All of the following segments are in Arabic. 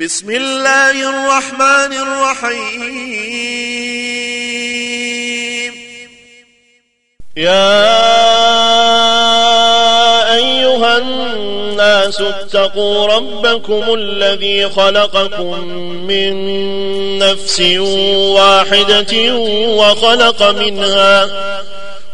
بسم الله الرحمن الرحيم. يا أيها الناس اتقوا ربكم الذي خلقكم من نفس واحدة وخلق منها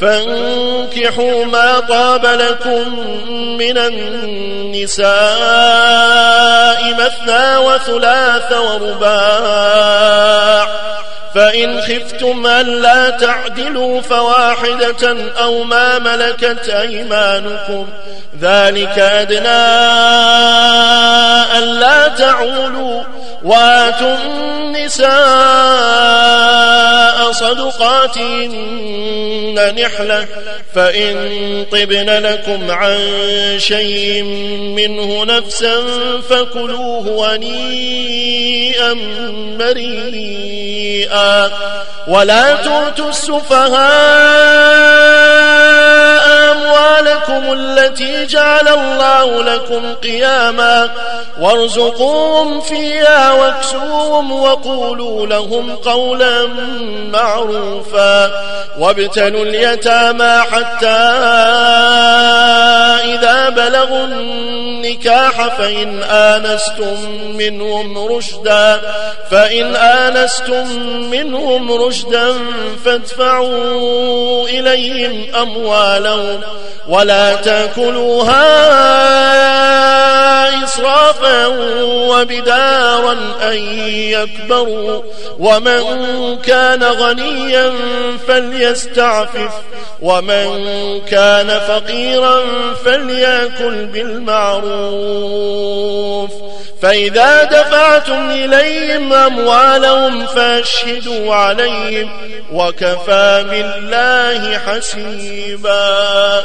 فانكحوا ما طاب لكم من النساء مثنى وثلاث ورباع. فإن خفتم ألا تعدلوا فواحدة أو ما ملكت أيمانكم. ذلك أدنى ألا تعولوا وآتوا النساء صدقاتهن نحلة فإن طبن لكم عن شيء منه نفسا فكلوه هنيئا مريئا ولا تؤتوا السفهاء أموالكم التي جعل الله لكم قياما وارزقوهم فيها واكسوهم وقولوا لهم قولا معروفا وابتلوا اليتامى حتى إذا بلغوا النكاح فإن آنستم منهم رشدا فإن آنستم منهم رشدا فادفعوا إليهم أموالهم ولا تأكلوها إسرافا وبدارا أن يكبروا. ومن كان غنيا فليستعفف. ومن كان فقيرا فليأكل بالمعروف. فإذا دفعتم إليهم أموالهم فأشهدوا عليهم. وكفى بالله حسيبا.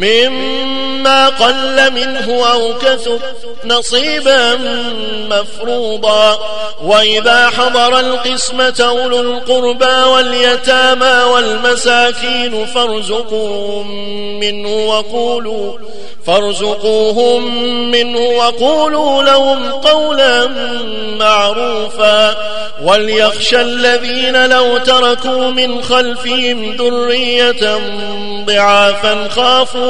مما قل منه أو كثر نصيبا مفروضا. وإذا حضر القسمة أولو القربى واليتامى والمساكين فارزقوهم منه وقولوا فارزقوهم منه وقولوا لهم قولا معروفا. وليخشى الذين لو تركوا من خلفهم ذرية ضعافا خافوا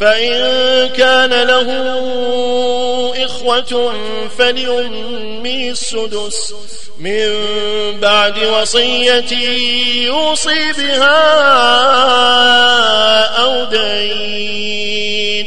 فإن كان له إخوة فلأمه السدس. من بعد وصية يوصي بها أو دين.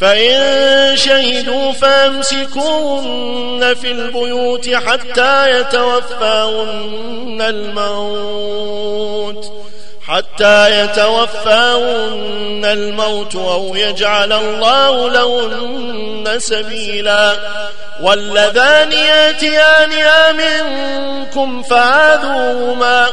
فإن شهدوا فأمسكوهن في البيوت حتى يتوفاهن الموت. حتى يتوفاهن الموت أو يجعل الله لهن سبيلا. واللذان ياتيانها منكم فآذوهما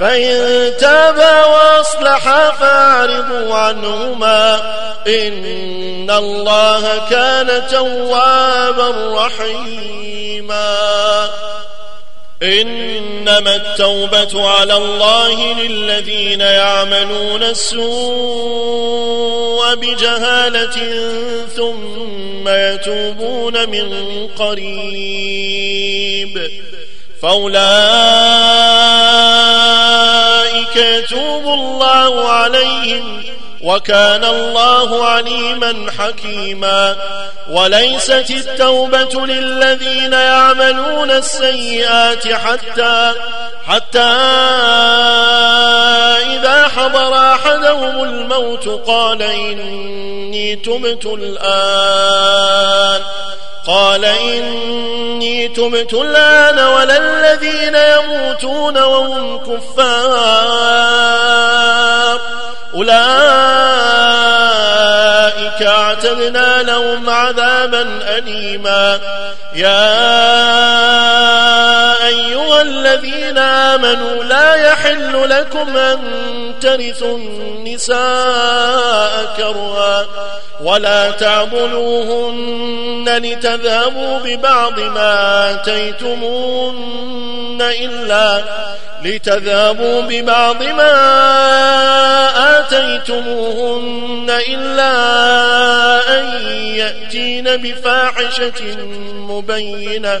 فإن تابا وأصلحا فأعرضوا عنهما. إن الله كان توابا رحيما. إنما التوبة على الله للذين يعملون السوء بجهالة ثم يتوبون من قريب. فأولئك يتوب الله عليهم وكان الله عليما حكيما. وليست التوبة للذين يعملون السيئات حتى حتى إذا حضر أحدهم الموت قال إني تبت الآن. قال إني تبت الآن ولا الذين يموتون وهم كفار. أولئك أعتدنا لهم عذابا أليما. يا أيها الذين آمنوا لا يحل لكم أن ترثوا النساء كرها ولا تعضلوهن لتذهبوا ببعض ما آتيتمون إلا لتذهبوا ببعض ما آتيتموهن إلا أن يأتين بفاحشة مبينة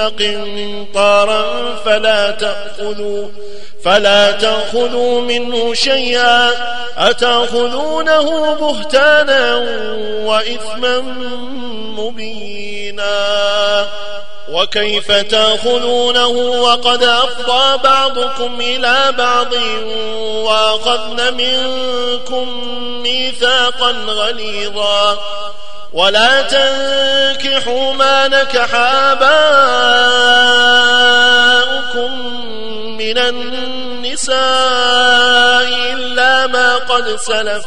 قنطارا فلا تأخذوا فلا تأخذوا منه شيئا أتأخذونه بهتانا وإثما مبينا. وكيف تأخذونه وقد أفضى بعضكم إلى بعض وأخذن منكم ميثاقا غليظا. ولا تنكحوا ما نكح آباؤكم من النساء إلا ما قد سلف.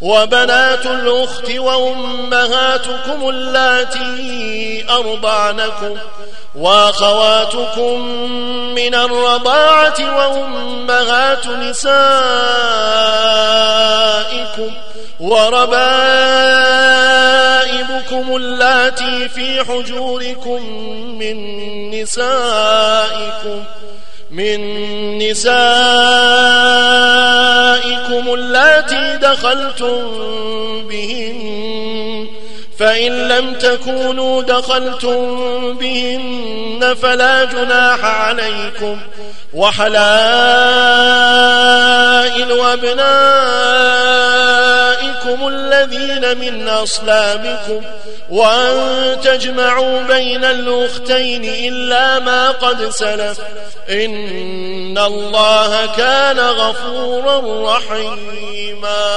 وبنات الأخت وأمهاتكم اللاتي أرضعنكم وأخواتكم من الرضاعة وأمهات نسائكم وربائبكم اللاتي في حجوركم من نسائكم من نسائكم اللاتي دخلتم بهن فإن لم تكونوا دخلتم بهن فلا جناح عليكم وحلائل أبنائكم الذين من أصلابكم وأن تجمعوا بين الأختين إلا ما قد سلف إن الله كان غفورا رحيما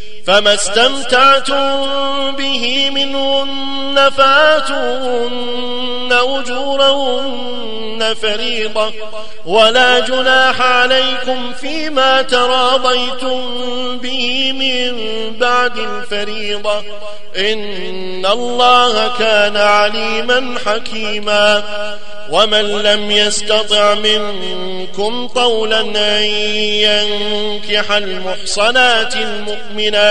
فما استمتعتم به منهن فاتوهن أجورهن فريضة ولا جناح عليكم فيما تراضيتم به من بعد الفريضة. إن الله كان عليما حكيما. ومن لم يستطع منكم طولا أن ينكح المحصنات المؤمنات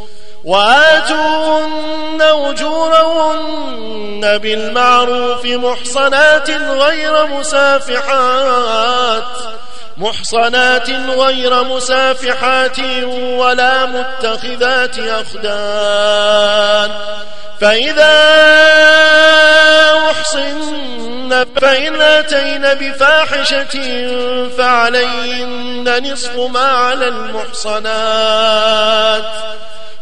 وآتوهن أجورهن بالمعروف محصنات غير مسافحات محصنات غير مسافحات ولا متخذات أخدان. فإذا أحصن فإن أتين بفاحشة فعليهن نصف ما على المحصنات.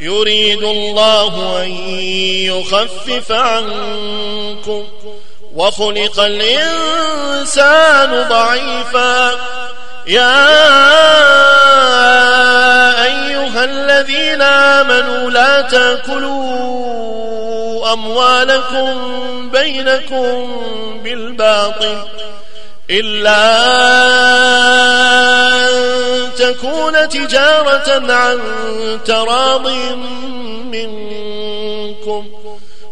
يريد الله أن يخفف عنكم وخلق الإنسان ضعيفا. يا أيها الذين آمنوا لا تأكلوا أموالكم بينكم بالباطل. إلا أن تكون تجارة عن تراض منكم.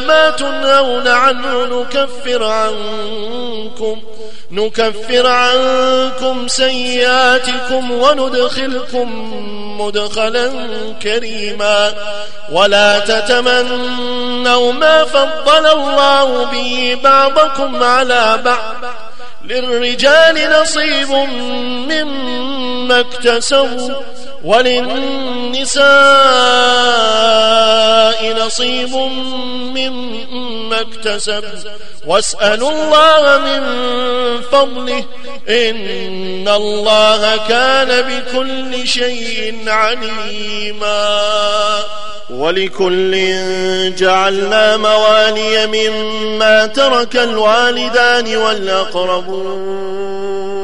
ما تنهون عنه نكفر عنكم نكفر عنكم سيئاتكم وندخلكم مدخلا كريما ولا تتمنوا ما فضل الله به بعضكم على بعض للرجال نصيب مما اكتسبوا وللنساء نصيب مما اكتسب. واسألوا الله من فضله. إن الله كان بكل شيء عليما. ولكل جعلنا موالي مما ترك الوالدان والأقربون.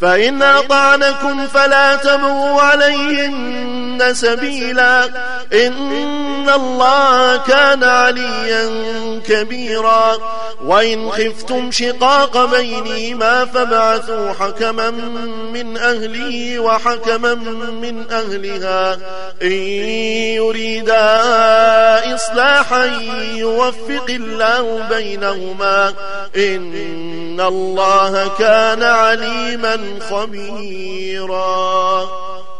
فإن أطعنكم فلا تبغوا سبيلا إن الله كان عليا كبيرا. وإن خفتم شقاق بينهما فابعثوا حكما من أهله وحكما من أهلها. إن يريدا إصلاحا يوفق الله بينهما. إن الله كان عليما خبيرا.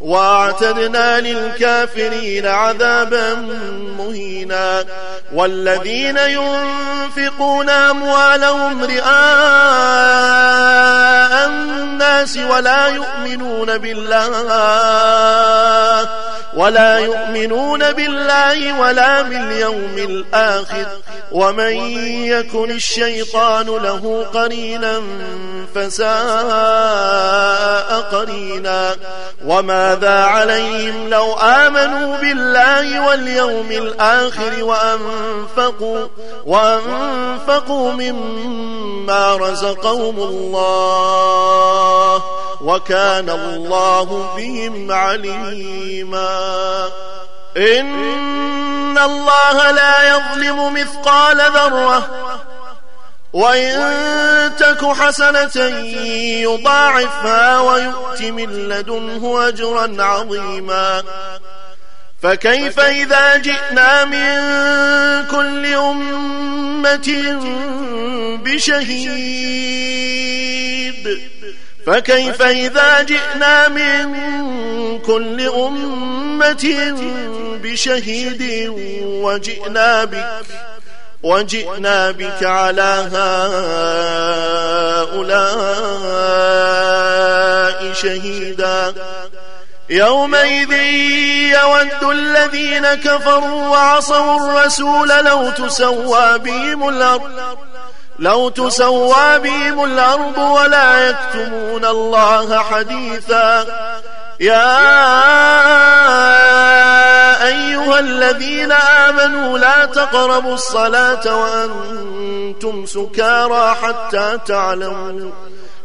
واعتدنا للكافرين عذابا مهينا والذين ينفقون أموالهم رئاء الناس ولا يؤمنون بالله ولا يؤمنون بالله ولا باليوم الآخر ومن يكن الشيطان له قرينا فساء قرينا وماذا عليهم لو آمنوا بالله واليوم الآخر وأنفقوا, وأنفقوا مما رزقهم الله وكان الله بهم عليما. إن الله لا يظلم مثقال ذرة وإن تك حسنة يضاعفها ويؤت من لدنه أجرا عظيما. فكيف إذا جئنا من كل أمة بشهيد؟ فكيف إذا جئنا من كل أمة بشهيد وجئنا بك؟ وجئنا بك على هؤلاء شهيدا. يومئذ يود الذين كفروا وعصوا الرسول لو تسوى بهم الأرض لو تسوى بهم الأرض ولا يكتمون الله حديثا. يا الذين آمنوا لا تقربوا الصلاة وأنتم سكارى حتى تعلموا.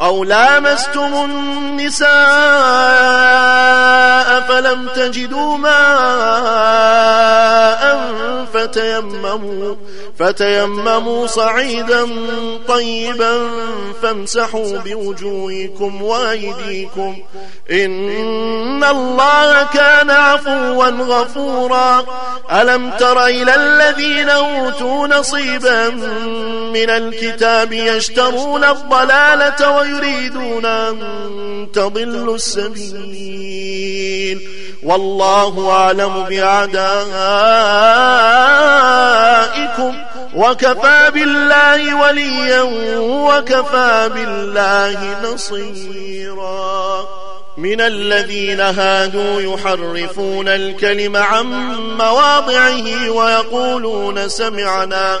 أو لامستم النساء فلم تجدوا ماء فتيمموا, فتيمموا صعيدا طيبا فامسحوا بوجوهكم وأيديكم إن الله كان عفوا غفورا. ألم تر إلى الذين أوتوا نصيبا من الكتاب يشترون الضلالة ويريدون أن تضلوا السبيل. والله أعلم بأعدائكم وكفى بالله وليا وكفى بالله نصيرا. من الذين هادوا يحرفون الكلم عن مواضعه ويقولون سمعنا.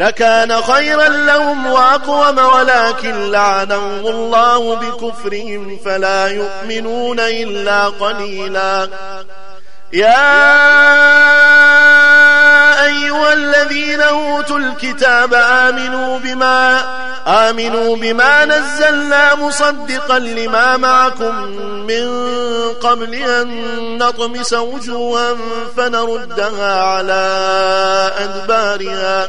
لكان خيرا لهم وأقوم ولكن لعنهم الله بكفرهم فلا يؤمنون إلا قليلا. يا أيها الذين أوتوا الكتاب آمنوا بما آمنوا بما نزلنا مصدقا لما معكم من قبل أن نطمس وجوها فنردها على أدبارها.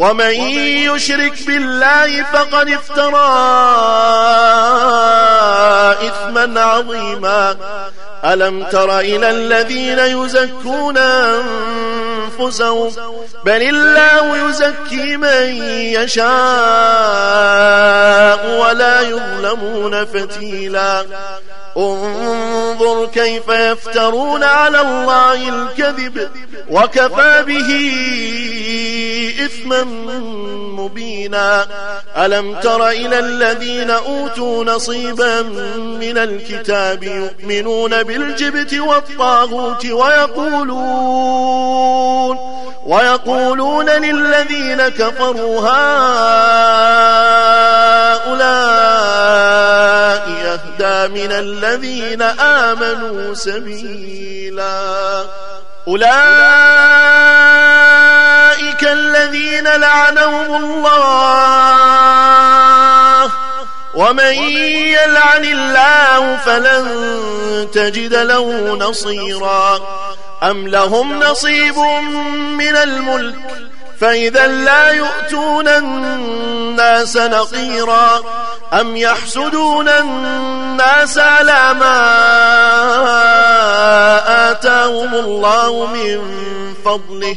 ومن يشرك بالله فقد افترى إثما عظيما. ألم تر إلى الذين يزكون أنفسهم؟ بل الله يزكي من يشاء ولا يظلمون فتيلا. انظر كيف يفترون على الله الكذب وكفى به إثما مبينا. ألم تر إلى الذين أوتوا نصيبا من الكتاب يؤمنون بالجبت والطاغوت ويقولون ويقولون للذين كفروا هؤلاء يهدى من الذين آمنوا سبيلا. أولئك الذين لعنهم الله. ومن يلعن الله فلن تجد له نصيرا. أم لهم نصيب من الملك؟ فإذا لا يؤتون الناس نقيرا أم يحسدون الناس على ما آتاهم الله من فضله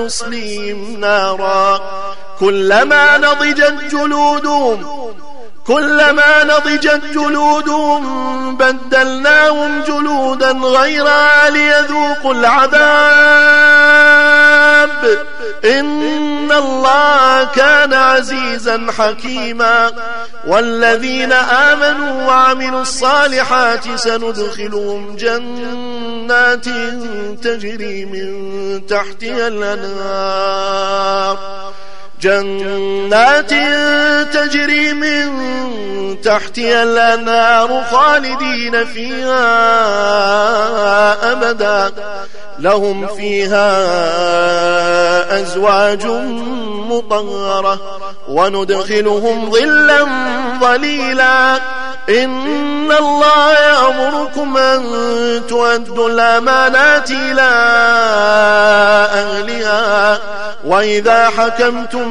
نصليهم نارا. كلما نضجت جلودهم كلما نضجت جلودهم بدلناهم جلودا غيرها ليذوقوا العذاب. إن الله كان عزيزا حكيما. والذين آمنوا وعملوا الصالحات سندخلهم جنات تجري من تحتها الأنهار. جنات تجري من تحتها الأنهار خالدين فيها أبدا. لهم فيها أزواج مطهرة. وندخلهم ظلا ظليلا. إن الله يأمركم أن تؤدوا الأمانات إلى أهلها. وإذا حكمتم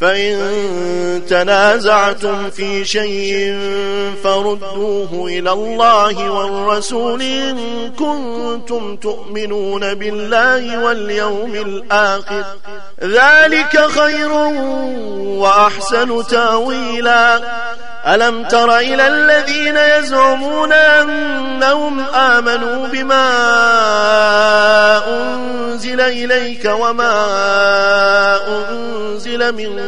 فإن تنازعتم في شيء فردوه إلى الله والرسول إن كنتم تؤمنون بالله واليوم الآخر. ذلك خير وأحسن تأويلا. ألم تر إلى الذين يزعمون أنهم آمنوا بما أنزل إليك وما أنزل من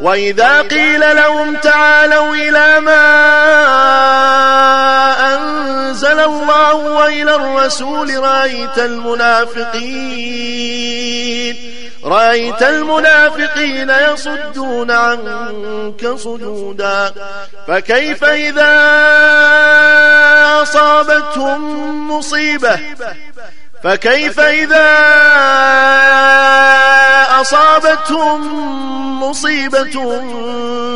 وإذا قيل لهم تعالوا إلى ما أنزل الله وإلى الرسول رأيت المنافقين رأيت المنافقين يصدون عنك صدودا فكيف إذا أصابتهم مصيبة؟ فكيف إذا أصابتهم مصيبة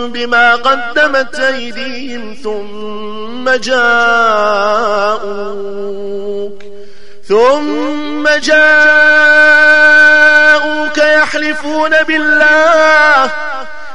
بما قدمت أيديهم ثم جاءوك ثم جاءوك يحلفون بالله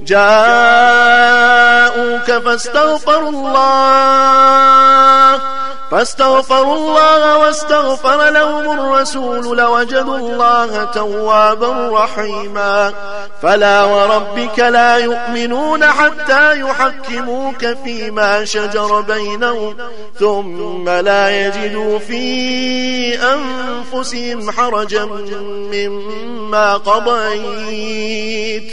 جاءوك فاستغفروا الله فاستغفروا الله واستغفر لهم الرسول لوجدوا الله توابا رحيما. فلا وربك لا يؤمنون حتى يحكموك فيما شجر بينهم ثم لا يجدوا في أنفسهم حرجا مما قضيت.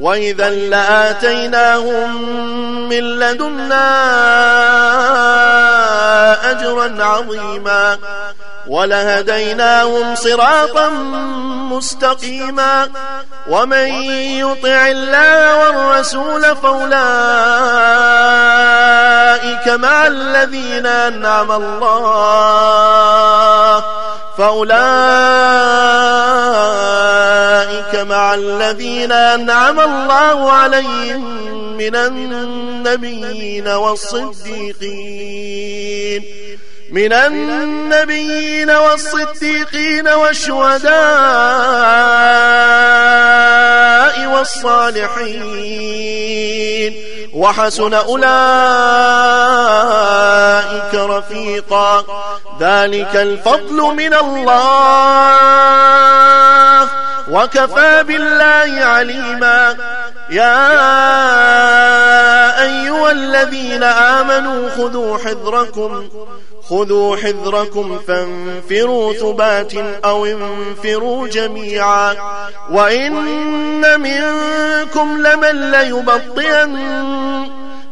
وإذا لآتيناهم من لدنا أجرا عظيما. ولهديناهم صراطا مستقيما ومن يطع الله والرسول فأولئك مع الذين أنعم الله فأولئك مع الذين أنعم الله عليهم من النبيين والصديقين من النبيين والصديقين والشهداء والصالحين. وحسن أولئك رفيقا. ذلك الفضل من الله. وكفى بالله عليما. يا أيها الذين آمنوا خذوا حذركم. خذوا حذركم فانفروا ثبات أو انفروا جميعا. وإن منكم لمن ليبطئن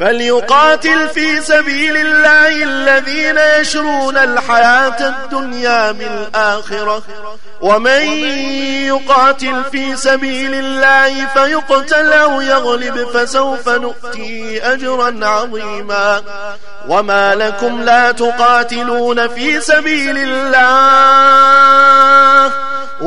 فليقاتل في سبيل الله الذين يشرون الحياة الدنيا بالآخرة. ومن يقاتل في سبيل الله فيقتل أو يغلب فسوف نؤتي أجرا عظيما. وما لكم لا تقاتلون في سبيل الله.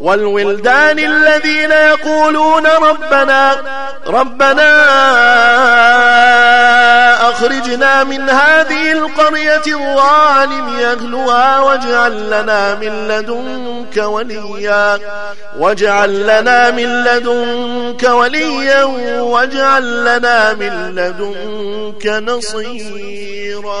والولدان الذين يقولون ربنا ربنا أخرجنا من هذه القرية الظالم يهلها واجعل لنا من لدنك وليا واجعل لنا من لدنك وليا واجعل لنا من لدنك نصيرا.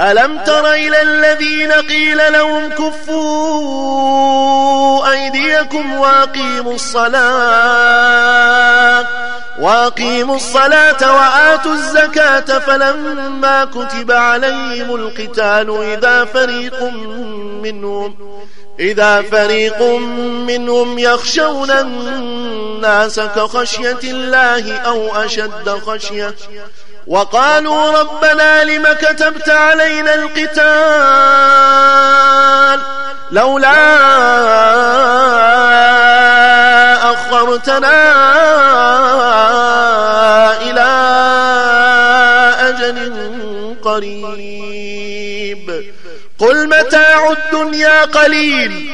ألم تر إلى الذين قيل لهم كفوا أيديكم وأقيموا الصلاة وأقيموا الصلاة وآتوا الزكاة فلما كتب عليهم القتال إذا فريق منهم إذا فريق منهم يخشون الناس كخشية الله أو أشد خشية وقالوا ربنا لم كتبت علينا القتال لولا أخرتنا إلى أجل قريب. قل متاع الدنيا قليل.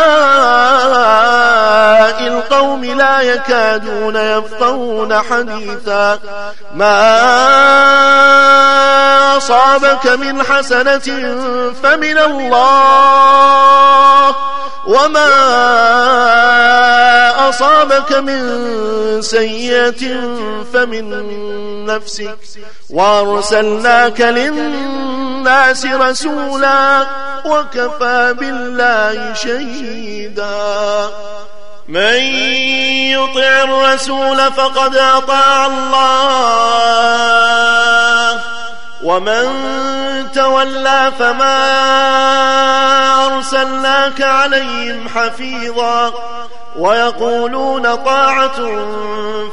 القوم لا يكادون يفقهون حديثا. ما أصابك من حسنة فمن الله وما أصابك من سيئة فمن نفسك. وأرسلناك للناس رسولا وكفى بالله شهيدا. من يطع الرسول فقد أطاع الله. ومن تولى فما أرسلناك عليهم حفيظا. ويقولون طاعة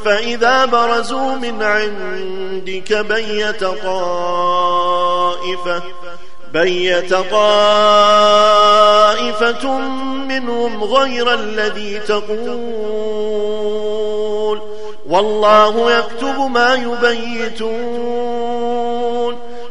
فإذا برزوا من عندك بيت طائفة. بيت طائفة منهم غير الذي تقول والله يكتب ما يبيتون.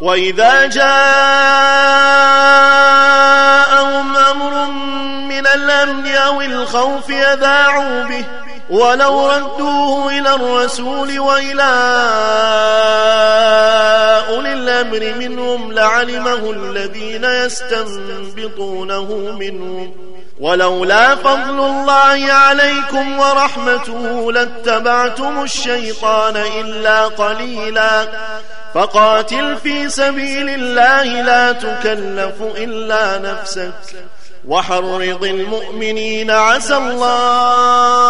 وإذا جاءهم أمر من الأمن أو الخوف يذاعوا به ولو ردوه إلى الرسول وإلى أولي الأمر منهم لعلمه الذين يستنبطونه منهم ولولا فضل الله عليكم ورحمته لاتبعتم الشيطان إلا قليلا فقاتل في سبيل الله لا تكلف إلا نفسك. وحرض المؤمنين عسى الله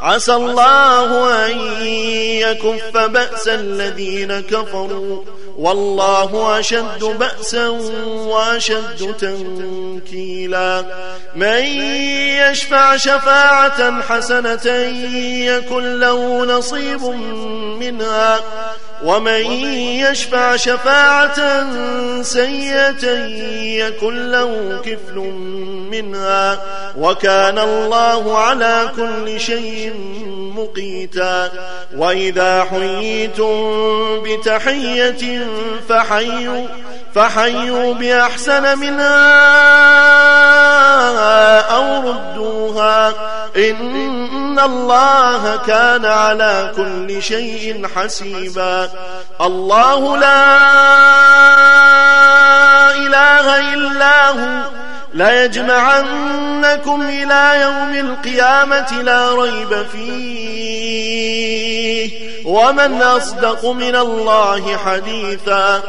عسى الله أن يكف بأس الذين كفروا. والله أشد بأسا وأشد تنكيلا. من يشفع شفاعة حسنة يكن له نصيب منها. ومن يشفع شفاعة سيئة يكن له كفل منها. وكان الله على كل شيء مقيتا. وإذا حييتم بتحية فحيوا فحيوا بأحسن منها أو ردوها. إن الله كان على كل شيء حسيبا. الله لا إله إلا هو. ليجمعنكم إلى يوم القيامة لا ريب فيه. ومن أصدق من الله حديثا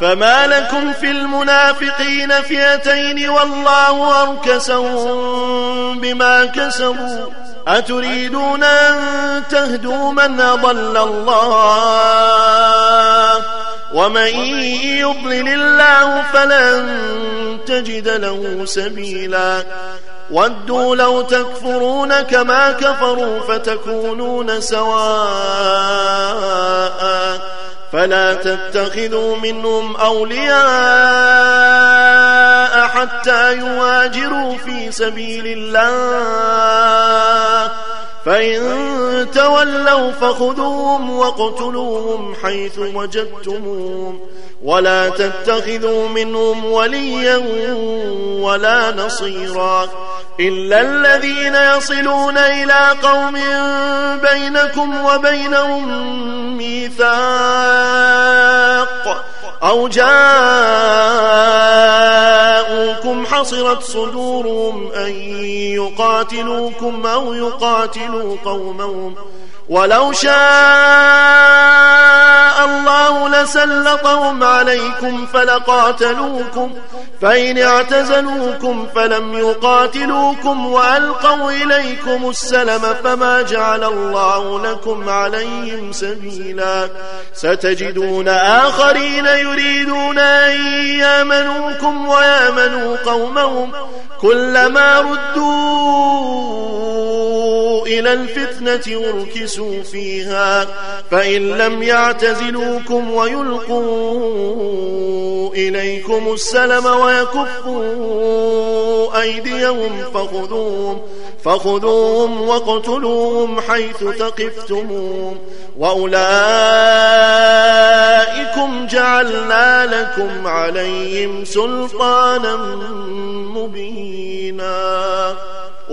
فما لكم في المنافقين فئتين والله أركسهم بما كسبوا. أتريدون أن تهدوا من أضل الله؟ ومن يضلل الله فلن تجد له سبيلا. ودوا لو تكفرون كما كفروا فتكونون سواء فلا تتخذوا منهم أولياء حتى يواجروا في سبيل الله فإن تولوا فخذوهم واقتلوهم حيث وجدتموهم ولا تتخذوا منهم وليا ولا نصيرا إلا الذين يصلون إلى قوم بينكم وبينهم ميثاق أو جاءوكم حصرت صدورهم أن يقاتلوكم أو يقاتلوا قومهم ولو شاء الله لسلطهم عليكم فلقاتلوكم فإن اعتزلوكم فلم يقاتلوكم وألقوا إليكم السلم فما جعل الله لكم عليهم سبيلا. ستجدون آخرين يريدون أن يامنوكم ويامنوا قومهم كلما ردوا إلى الفتنة اركسوا فيها فإن لم يعتزلوكم ويلقوا إليكم السلم ويكفوا أيديهم فخذوهم فخذوهم واقتلوهم حيث ثقفتموهم وأولئكم جعلنا لكم عليهم سلطانا مبينا.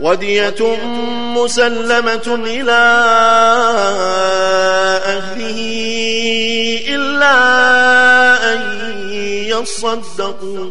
ودية مسلمة إلى أهله إلا أن يصدقوا.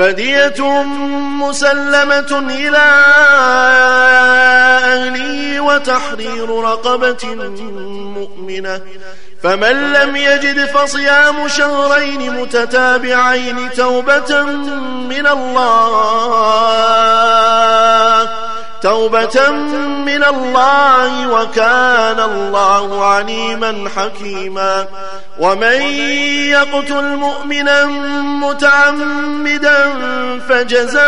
فدية مسلمة إلى أهله وتحرير رقبة مؤمنة. فمن لم يجد فصيام شهرين متتابعين توبة من الله توبة من الله وكان الله عليما حكيما. ومن يقتل مؤمنا متعمدا فجزاؤه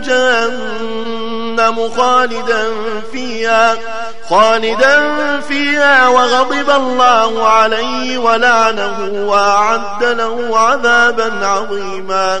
جهنم خالدا فيها خالدا فيها وغضب الله عليه ولعنه وأعد له عذابا عظيما.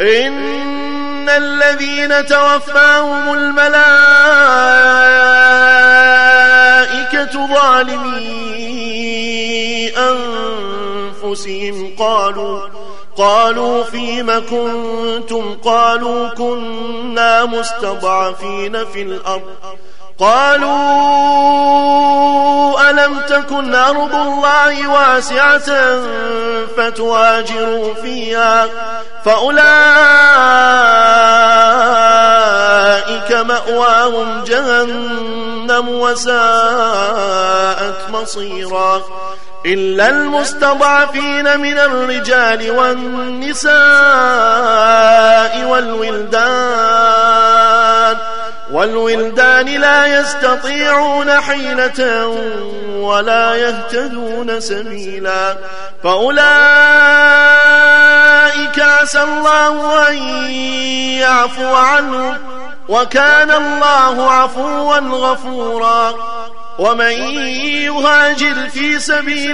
إن الذين توفاهم الملائكة ظالمي أنفسهم. قالوا قالوا فيم كنتم؟ قالوا كنا مستضعفين في الأرض. قالوا ألم تكن أرض الله واسعة فتواجروا فيها فأولئك مأواهم جهنم وساءت مصيرا إلا المستضعفين من الرجال والنساء والولدان والولدان لا يستطيعون حيلة ولا يهتدون سبيلا. فأولئك عسى الله أن يعفو عنهم وكان الله عفوا غفورا. ومن يهاجر في سبيل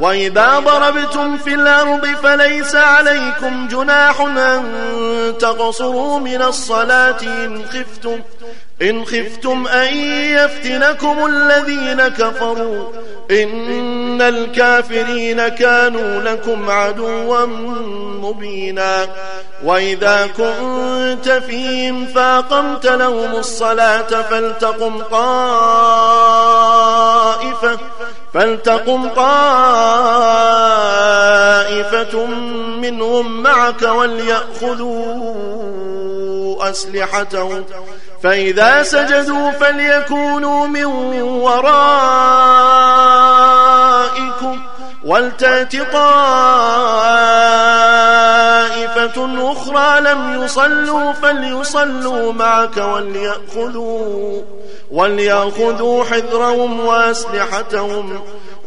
وإذا ضربتم في الأرض فليس عليكم جناح أن تقصروا من الصلاة إن خفتم إن خفتم أن يفتنكم الذين كفروا. إن الكافرين كانوا لكم عدوا مبينا. وإذا كنت فيهم فاقمت لهم الصلاة فلتقم طائفة فلتقم طائفة منهم معك وليأخذوا أسلحتهم. فإذا سجدوا فليكونوا من ورائكم. ولتات طائفة أخرى لم يصلوا فليصلوا معك وليأخذوا, وليأخذوا حذرهم وأسلحتهم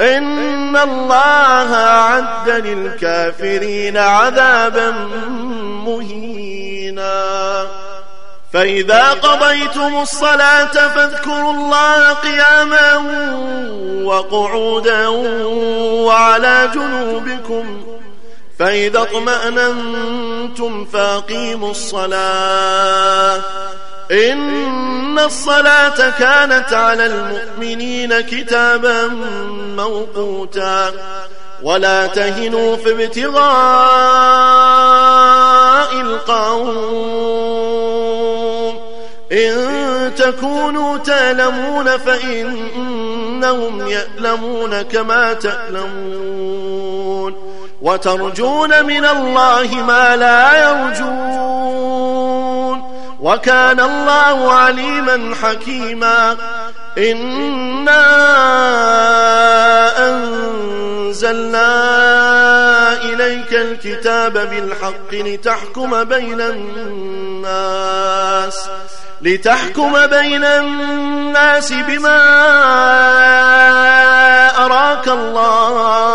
إن الله أعد للكافرين عذابا مهينا. فإذا قضيتم الصلاة فاذكروا الله قياما وقعودا وعلى جنوبكم. فإذا اطمأننتم فأقيموا الصلاة. إن الصلاة كانت على المؤمنين كتابا موقوتا. ولا تهنوا في ابتغاء القوم. إن تكونوا تألمون فإنهم يألمون كما تألمون وترجون من الله ما لا يرجون وكان الله عليما حكيما إنا أنزلنا إليك الكتاب بالحق لتحكم بين الناس لتحكم بين الناس بما أراك الله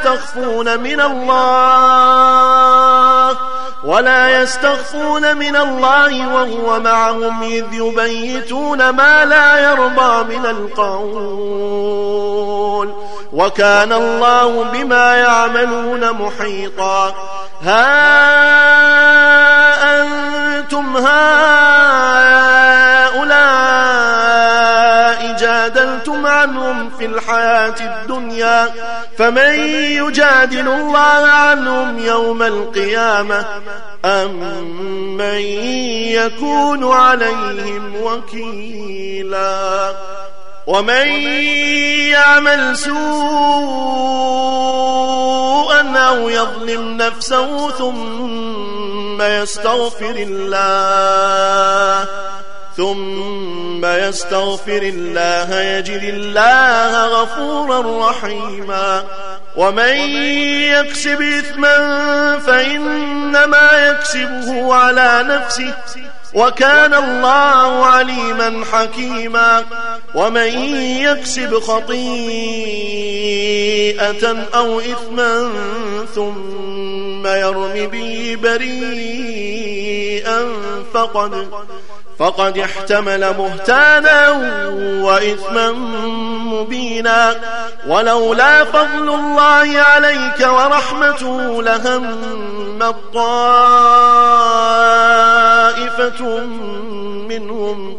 يستخفون من الله ولا يستخفون من الله وهو معهم إذ يبيتون ما لا يرضى من القول وكان الله بما يعملون محيطا ها أنتم هؤلاء عنهم في الحياة الدنيا فمن يجادل الله عنهم يوم القيامة أم من يكون عليهم وكيلا؟ ومن يعمل سوءا أو يظلم نفسه ثم يستغفر الله ثم يستغفر الله يجد الله غفورا رحيما. ومن يكسب إثما فإنما يكسبه على نفسه وكان الله عليما حكيما. ومن يكسب خطيئة أو إثما ثم يرم به بريئا فقد فقد احتمل بهتانا وإثما مبينا. ولولا فضل الله عليك ورحمته لهم الطائفة منهم.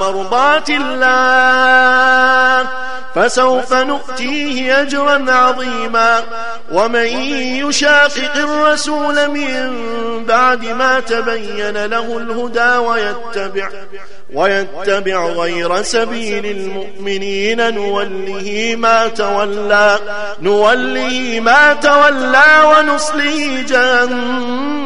مرضات الله فسوف نؤتيه أجرا عظيما. ومن يشاقق الرسول من بعد ما تبين له الهدى ويتبع ويتبع غير سبيل المؤمنين نوله ما تولى نوله ما تولى ونصله جهنم.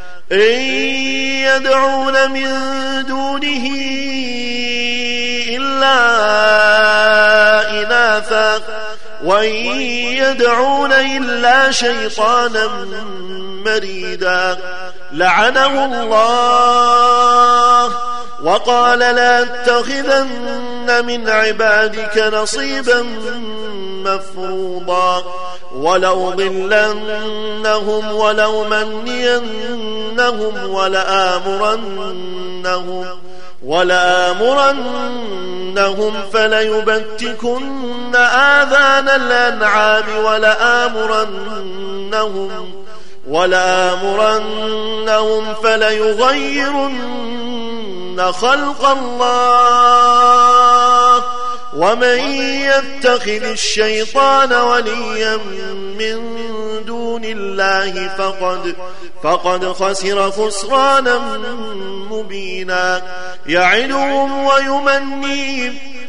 إن يدعون من دونه إلا إناثا وإن يدعون إلا شيطانا مريدا. لعنه الله. وقال لا اتخذن من عبادك نصيبا مفروضا. ولو ضلنهم ولو منينهم ولآمرنهم. ولآمرنهم فليبتكن آذان الأنعام ولآمرنهم ولآمرنهم فليغيرن خلق الله ومن يتخذ الشيطان وليا من دون الله فقد فقد خسر خسرانا مبينا. يعدهم ويمنيهم.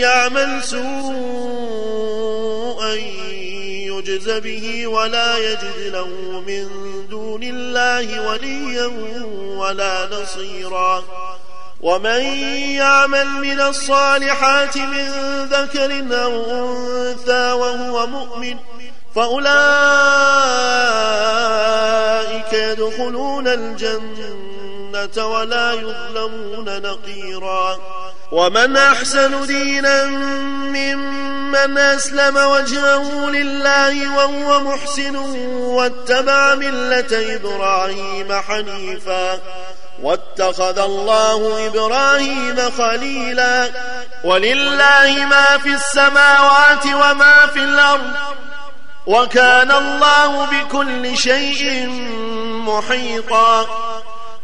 يعمل سوءا يجز به ولا يجد له من دون الله وليا ولا نصيرا. ومن يعمل من الصالحات من ذكر أو أنثى وهو مؤمن فأولئك يدخلون الجنة ولا يظلمون نقيرا. ومن أحسن دينا ممن أسلم وجهه لله وهو محسن واتبع ملة إبراهيم حنيفا واتخذ الله إبراهيم خليلا ولله ما في السماوات وما في الأرض وكان الله بكل شيء محيطا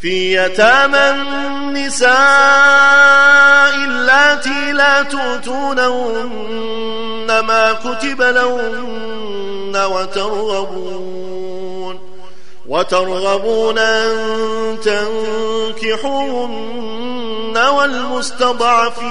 في يتامى النساء اللاتي لا تؤتونهن ما كتب لهن وترغبون وترغبون أن تنكحوهن والمستضعفين.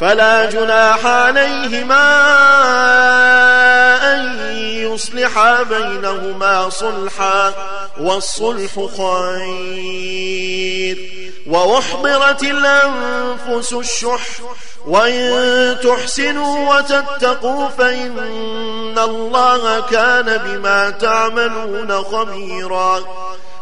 فلا جناح عليهما أن يصلحا بينهما صلحا والصلح خير وأحضرت الأنفس الشح وإن تحسنوا وتتقوا فإن الله كان بما تعملون خبيرا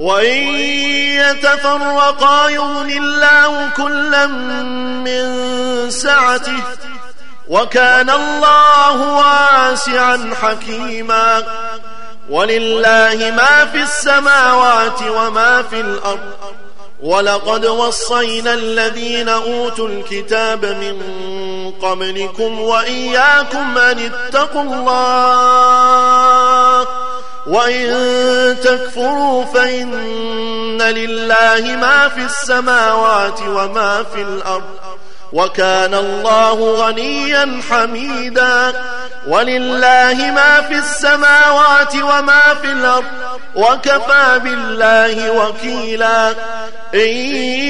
وإن يتفرقا يغن الله كلا من سعته وكان الله واسعا حكيما ولله ما في السماوات وما في الأرض ولقد وصينا الذين أوتوا الكتاب من قبلكم وإياكم أن اتقوا الله. وإن تكفروا فإن لله ما في السماوات وما في الأرض. وكان الله غنيا حميدا. ولله ما في السماوات وما في الأرض وكفى بالله وكيلا. إن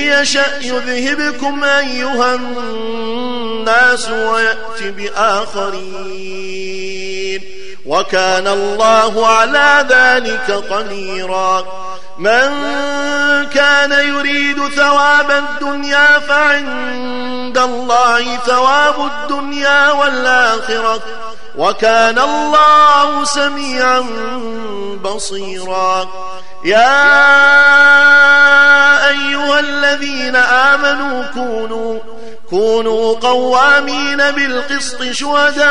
يشأ يذهبكم أيها الناس ويأتي بآخرين. وكان الله على ذلك قديرا. من كان يريد ثواب الدنيا فعند الله ثواب الدنيا والآخرة. وكان الله سميعا بصيرا. يا أيها الذين آمنوا كونوا كونوا قوامين بالقسط شهداء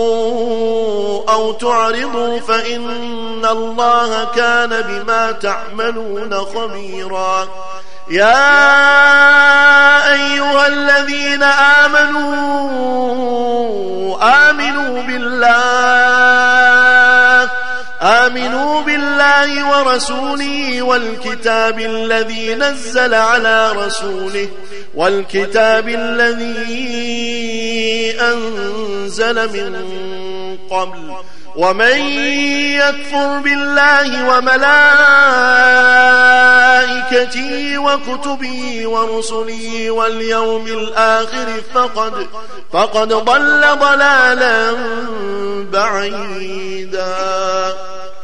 أو تعرضوا فإن الله كان بما تعملون خبيرا. يا أيها الذين آمنوا آمنوا بالله آمنوا بالله ورسوله والكتاب الذي نزل على رسوله والكتاب الذي أنزل من قبل ومن يكفر بالله وملائكته وكتبه ورسله واليوم الآخر فقد, فقد ضل ضلالا بعيدا.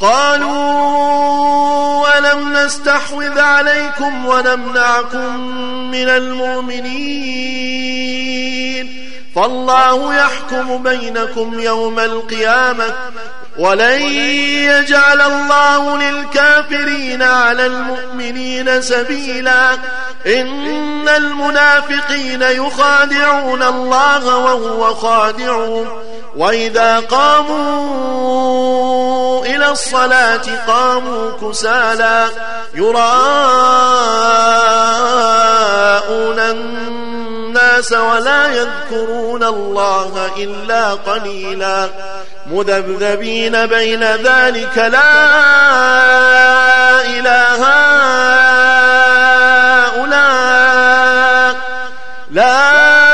قالوا ألم نستحوذ عليكم ونمنعكم من المؤمنين؟ فالله يحكم بينكم يوم القيامة ولن يجعل الله للكافرين على المؤمنين سبيلا. إن المنافقين يخادعون الله وهو خادعهم. وإذا قاموا إلى الصلاة قاموا كسالا. يراءون الناس ولا يذكرون الله إلا قليلا مذبذبين بين ذلك لا إله هؤلاء لا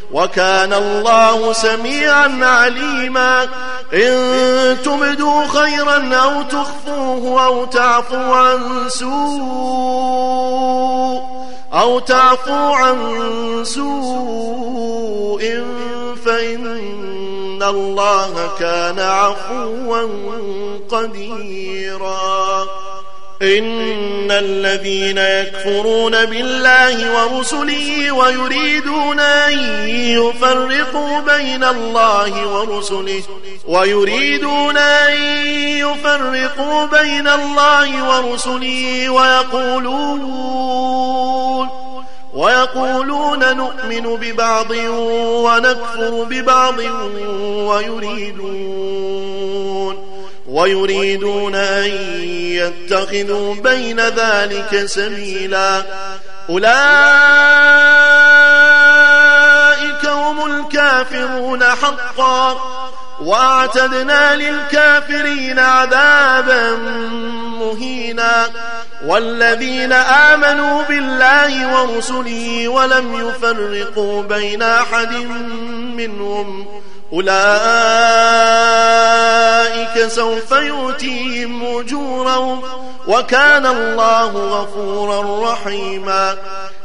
وكان الله سميعا عليما. إن تبدوا خيرا أو تخفوه أو تعفوا عن سوء أو تعفوا عن سوء فإن الله كان عفوا قديرا. إن الذين يكفرون بالله ورسله ويريدون أن يفرقوا بين الله ورسله ويريدون أن يفرقوا بين الله ورسله ويقولون ويقولون نؤمن ببعض ونكفر ببعض ويريدون. ويريدون أن يتخذوا بين ذلك سبيلا. أولئك هم الكافرون حقا. وأعتدنا للكافرين عذابا مهينا. والذين آمنوا بالله ورسله ولم يفرقوا بين أحد منهم. أولئك سوف يؤتيهم أجورهم وكان الله غفورا رحيما.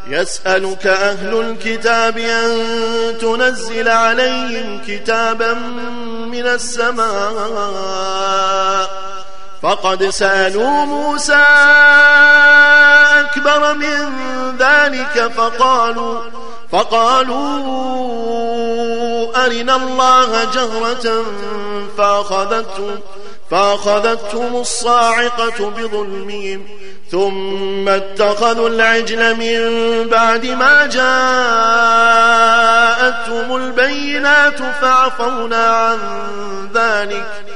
يسألك أهل الكتاب أن تنزل عليهم كتابا من السماء. فقد سألوا موسى أكبر من ذلك فقالوا فقالوا أرنا الله جهرة فأخذتهم, فأخذتهم الصاعقة بظلمهم ثم اتخذوا العجل من بعد ما جاءتهم البينات فعفونا عن ذلك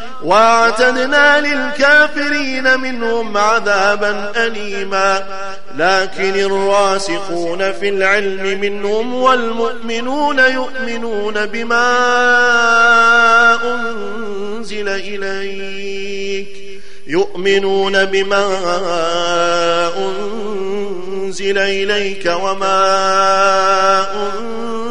وأعتدنا للكافرين منهم عذابا أليما. لكن الراسخون في العلم منهم والمؤمنون يؤمنون بما أنزل إليك. يؤمنون بما أنزل إليك وما أنزل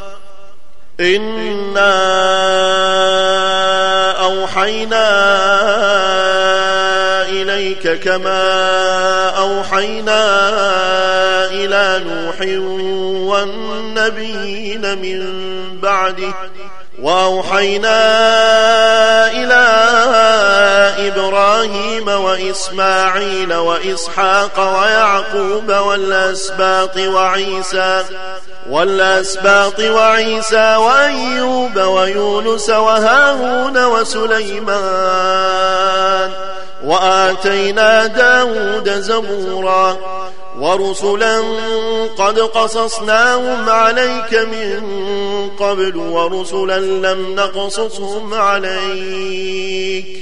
إنا أوحينا إليك كما أوحينا إلى نوح والنبيين من بعده وأوحينا إلى إبراهيم وإسماعيل وإسحاق ويعقوب والأسباط وعيسى والأسباط وعيسى وأيوب ويونس وهارون وسليمان وآتينا داود زبورا ورسلا قد قصصناهم عليك من قبل ورسلا لم نقصصهم عليك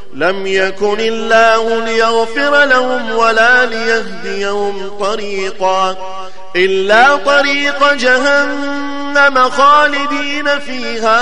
لم يكن الله ليغفر لهم ولا ليهديهم طريقا إلا طريق جهنم خالدين فيها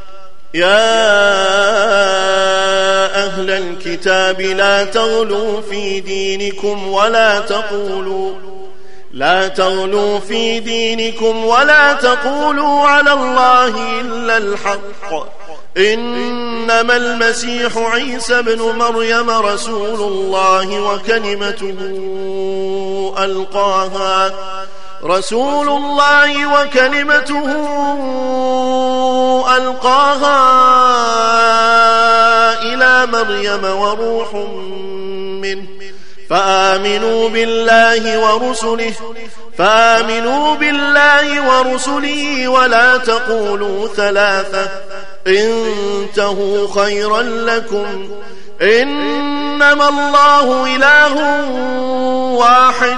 يا أهل الكتاب لا تغلوا في دينكم ولا تقولوا لا تغلوا في دينكم ولا تقولوا على الله إلا الحق. إنما المسيح عيسى بن مريم رسول الله وكلمته ألقاها. رسول الله وكلمته ألقاها إلى مريم وروح منه. فآمنوا بالله ورسله فآمنوا بالله ورسله ولا تقولوا ثلاثة. انتهوا خيرا لكم. إنما الله إله واحد.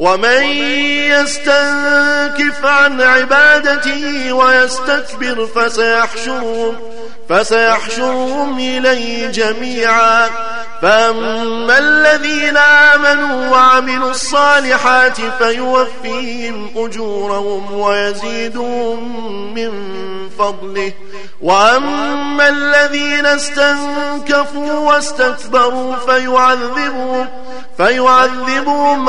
ومن يستنكف عن عبادته ويستكبر فسيحشرهم فسيحشرهم إليه جميعا. فأما الذين آمنوا وعملوا الصالحات فيوفيهم أجورهم ويزيدهم من فضله. وأما الذين استنكفوا واستكبروا فيعذبهم فيعذبهم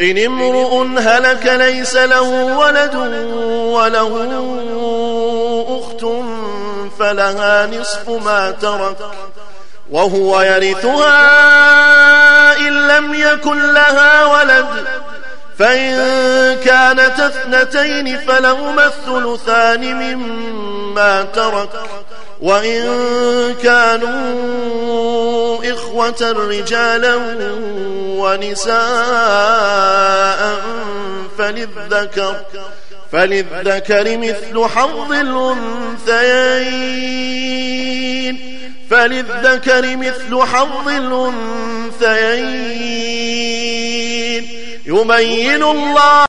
إن امرؤ هلك ليس له ولد وله أخت فلها نصف ما ترك وهو يرثها إن لم يكن لها ولد فإن كانت اثنتين فلهما الثلثان مما ترك وإن كانوا إخوة رجالا ونساء فللذكر فللذكر مثل حظ الأنثيين فللذكر مثل حظ الأنثيين. يبين الله